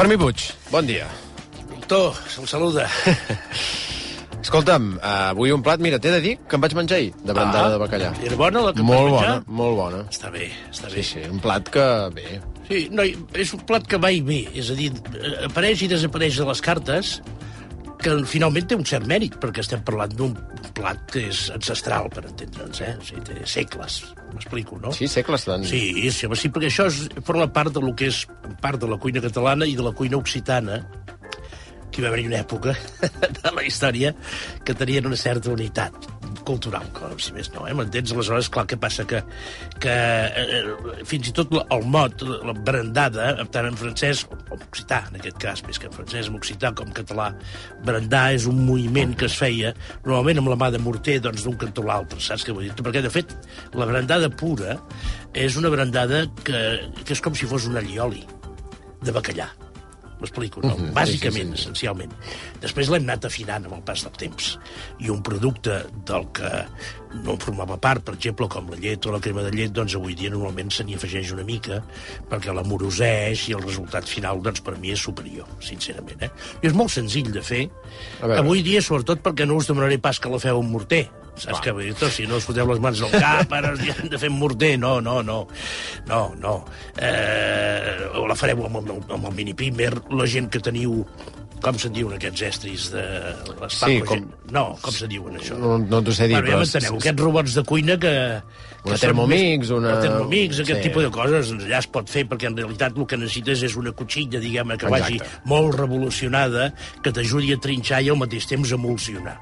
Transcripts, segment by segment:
Fermí Puig, bon dia. Doctor, se'l saluda. Escolta'm, avui un plat, mira, t'he de dir que em vaig menjar ahir, de brandada Ah, de bacallà. Era bona la que Molt bona, menjar? molt bona. Està bé, està Sí, bé. sí, un plat que, bé, Sí, no, és un plat que va i ve, és a dir, eh, apareix i desapareix de les cartes, que finalment té un cert mèrit, perquè estem parlant d'un plat que és ancestral, per entendre'ns, eh? O sigui, té segles, m'explico, no? sí, segles tant. Sí, sí, home, sí, perquè això és, forma part del que és part de la cuina catalana i de la cuina occitana, que hi va haver una època de la història que tenien una certa unitat cultural, com si més no, eh? m'entens? Aleshores, clar, què passa? Que, que eh, fins i tot el mot, la brandada, tant en francès, o en occità, en aquest cas, més que en francès, en occità com en català, brandar és un moviment que es feia normalment amb la mà de morter doncs, d'un cantó a l'altre, saps què vull dir? Perquè, de fet, la brandada pura és una brandada que, que és com si fos un allioli de bacallà. M'explico, no? Mhm, sí, Bàsicament, sí, sí. essencialment. Després l'hem anat afinant amb el pas del temps. I un producte del que no formava part, per exemple, com la llet o la crema de llet, doncs avui dia normalment se n'hi afegeix una mica perquè l'amoroseix i el resultat final, doncs per mi és superior, sincerament. Eh? I és molt senzill de fer. Avui dia, sobretot perquè no us demanaré pas que la feu amb morter, Saps què vull dir? Si no us foteu les mans al cap, ara ja hem de fer morter. No, no, no. No, no. Eh, o la fareu amb, el- amb el mini pimer. La gent que teniu com se'n diuen aquests estris de... Les Sí, com- No, com se'n diuen això? No, no t'ho sé dir, bueno, ja però... m'enteneu, aquests robots de cuina que... que Una Thermomix, una- El Thermomix, aquest Sí. tipus de coses, allà es pot fer, perquè en realitat el que necessites és una cotxilla, diguem que vagi Exacte. molt revolucionada, que t'ajudi a trinxar i al mateix temps a emulsionar.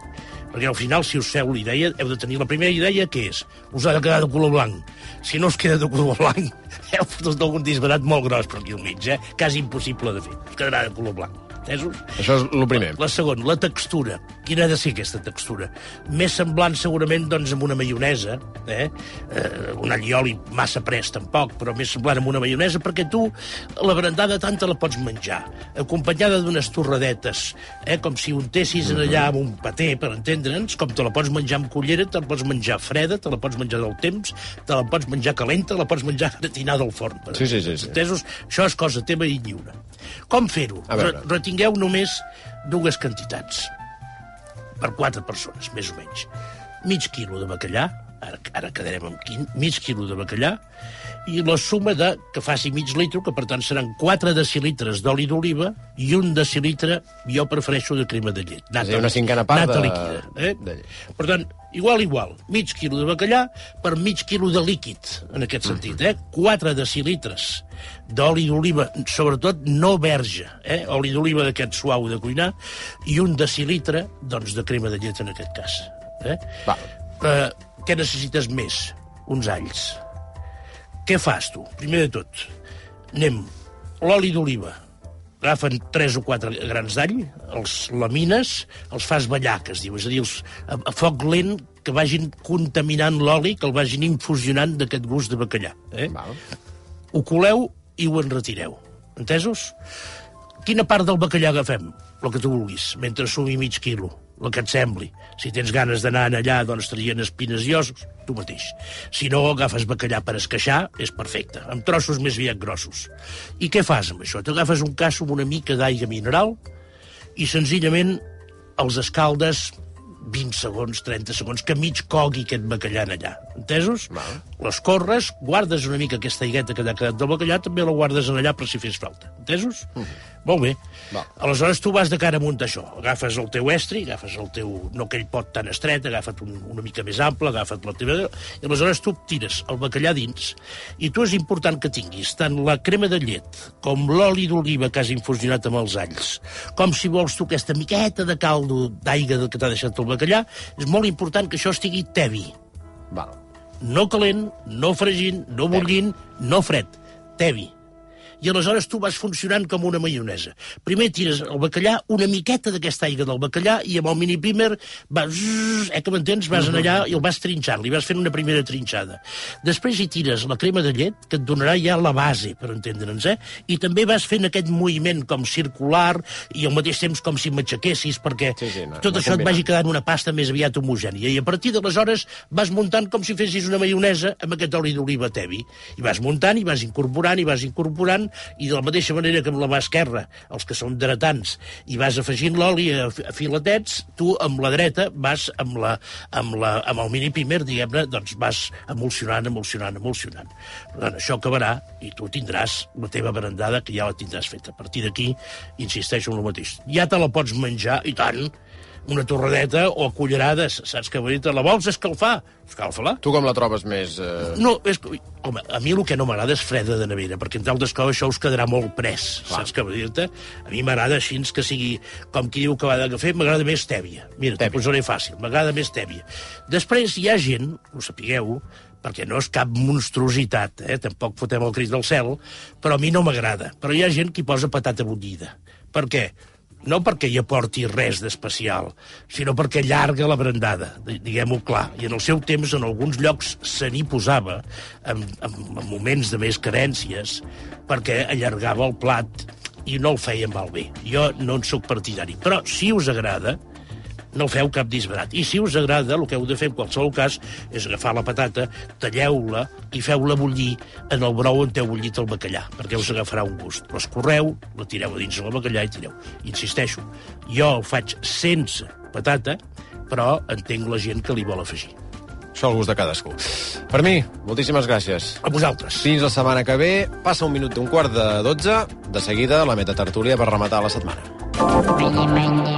Perquè al final, si us feu la idea, heu de tenir la primera idea, que és? Us ha de quedar de color blanc. Si no us queda de color blanc, heu fotut algun disbarat molt gros per aquí al mig, eh? Quasi impossible de fer. Us quedarà de color blanc. Entesos? Això és el primer. La segona, la textura. Quina ha de ser aquesta textura? Més semblant segurament doncs, amb una maionesa, eh? eh un allioli massa pres tampoc, però més semblant amb una maionesa, perquè tu la brandada tant te la pots menjar, acompanyada d'unes torradetes, eh? com si untessis en allà amb un paté, per entendre'ns, com te la pots menjar amb cullera, te la pots menjar freda, te la pots menjar del temps, te la pots menjar calenta, la pots menjar gratinada al forn. Per Sí, sí, sí, sí. Entesos? Això és cosa teva i lliure. Com fer-ho? A Retingueu només dues quantitats per quatre persones, més o menys. Mig quilo de bacallà, ara, ara quedarem amb quin, mig quilo de bacallà, i la suma de, que faci mig litre, que per tant seran 4 decilitres d'oli d'oliva i un decilitre, jo prefereixo de crema de llet. És a dir, una cinquena part nata de- líquida. Eh? de llet. Per tant, igual, igual, mig quilo de bacallà per mig quilo de líquid, en aquest sentit, eh? 4 decilitres d'oli d'oliva, sobretot no verge, eh? oli d'oliva d'aquest suau de cuinar, i un decilitre, doncs, de crema de llet en aquest cas. Eh? Val. Eh, què necessites més? Uns alls. Què fas, tu? Primer de tot, anem, l'oli d'oliva, agafen 3 o 4 grans d'all, els lamines, els fas ballar, que es diu, és a dir, els, a, a foc lent que vagin contaminant l'oli, que el vagin infusionant d'aquest gust de bacallà. Eh? Val. Ho coleu i ho enretireu. Entesos? Quina part del bacallà agafem? El que tu vulguis, mentre sumi mig quilo, el que et sembli. Si tens ganes d'anar allà, doncs traient espines i ossos, tu mateix. Si no, agafes bacallà per esqueixar, és perfecte, amb trossos més aviat grossos. I què fas amb això? T'agafes un casso amb una mica d'aigua mineral i senzillament els escaldes 20 segons, 30 segons, que mig cogui aquest bacallà allà. Entesos? Val. Les corres, guardes una mica aquesta aigueta que t'ha quedat del bacallà, també la guardes en allà per si fes falta. Entesos? Molt bé. Val. Aleshores tu vas de cara amunt a això. Agafes el teu estri, agafes el teu... no aquell pot tan estret, agafa't un, una mica més ample, agafa't la teva... I aleshores tu tires el bacallà dins i tu és important que tinguis tant la crema de llet com l'oli d'oliva que has infusionat amb els alls, com si vols tu aquesta miqueta de caldo d'aigua que t'ha deixat el bacallà, és molt important que això estigui tevi Val. no calent, no fregint, no bullint, no fred, tevi. I aleshores tu vas funcionant com una maionesa. Primer tires el bacallà, una miqueta d'aquesta aigua del bacallà, i amb el mini pimer vas, zzz, eh, que m'entens, vas allà i el vas trinxant, li vas fent una primera trinxada. Després hi tires la crema de llet, que et donarà ja la base, per entendre'ns, eh? I també vas fent aquest moviment com circular i al mateix temps com si matxaquessis, perquè Sí, sí, no, tot no això et combinant. vagi quedant una pasta més aviat homogènia. I a partir d'aleshores vas muntant com si fessis una maionesa amb aquest oli d'oliva tevi. I vas muntant, i vas incorporant, i vas incorporant, i de la mateixa manera que amb la mà esquerra, els que són dretants, i vas afegint l'oli a, a filetets, tu amb la dreta vas amb, la, amb, la, amb el mini pimer, diguem-ne, doncs vas emulsionant, emulsionant, emulsionant. Per tant, això acabarà i tu tindràs la teva berendada, que ja la tindràs feta. A partir d'aquí, insisteixo en el mateix. Ja te la pots menjar, i tant, una torradeta o a cullerades, saps que vull dir? La vols escalfar? Escalfa-la. Tu com la trobes més... Eh... No, és, que- home, a mi el que no m'agrada és freda de nevera, perquè entre altres coses això us quedarà molt pres, Clar. saps què vull dir-te? A mi m'agrada així que sigui, com qui diu que va de m'agrada més tèbia. Mira, t'ho posaré fàcil, m'agrada més tèbia. Després hi ha gent, ho sapigueu, perquè no és cap monstruositat, eh? tampoc fotem el crit del cel, però a mi no m'agrada. Però hi ha gent que hi posa patata bullida. Per què? No perquè hi aporti res d'especial, sinó perquè allarga la brandada, di- diguem-ho clar. I en el seu temps, en alguns llocs, se n'hi posava, en, en, en moments de més carències, perquè allargava el plat i no el feia malbé. Jo no en sóc partidari. Però, si us agrada, no feu cap disbarat. I si us agrada, el que heu de fer en qualsevol cas és agafar la patata, talleu-la i feu-la bullir en el brou on heu bullit el bacallà, perquè us agafarà un gust. L'escorreu, la tireu a dins del bacallà i tireu. Insisteixo, jo el faig sense patata, però entenc la gent que li vol afegir. Això al gust de cadascú. Per mi, moltíssimes gràcies. A vosaltres. Fins la setmana que ve. Passa un minut d'un quart de dotze. De seguida, la metatertúlia per rematar la setmana. Menye, menye,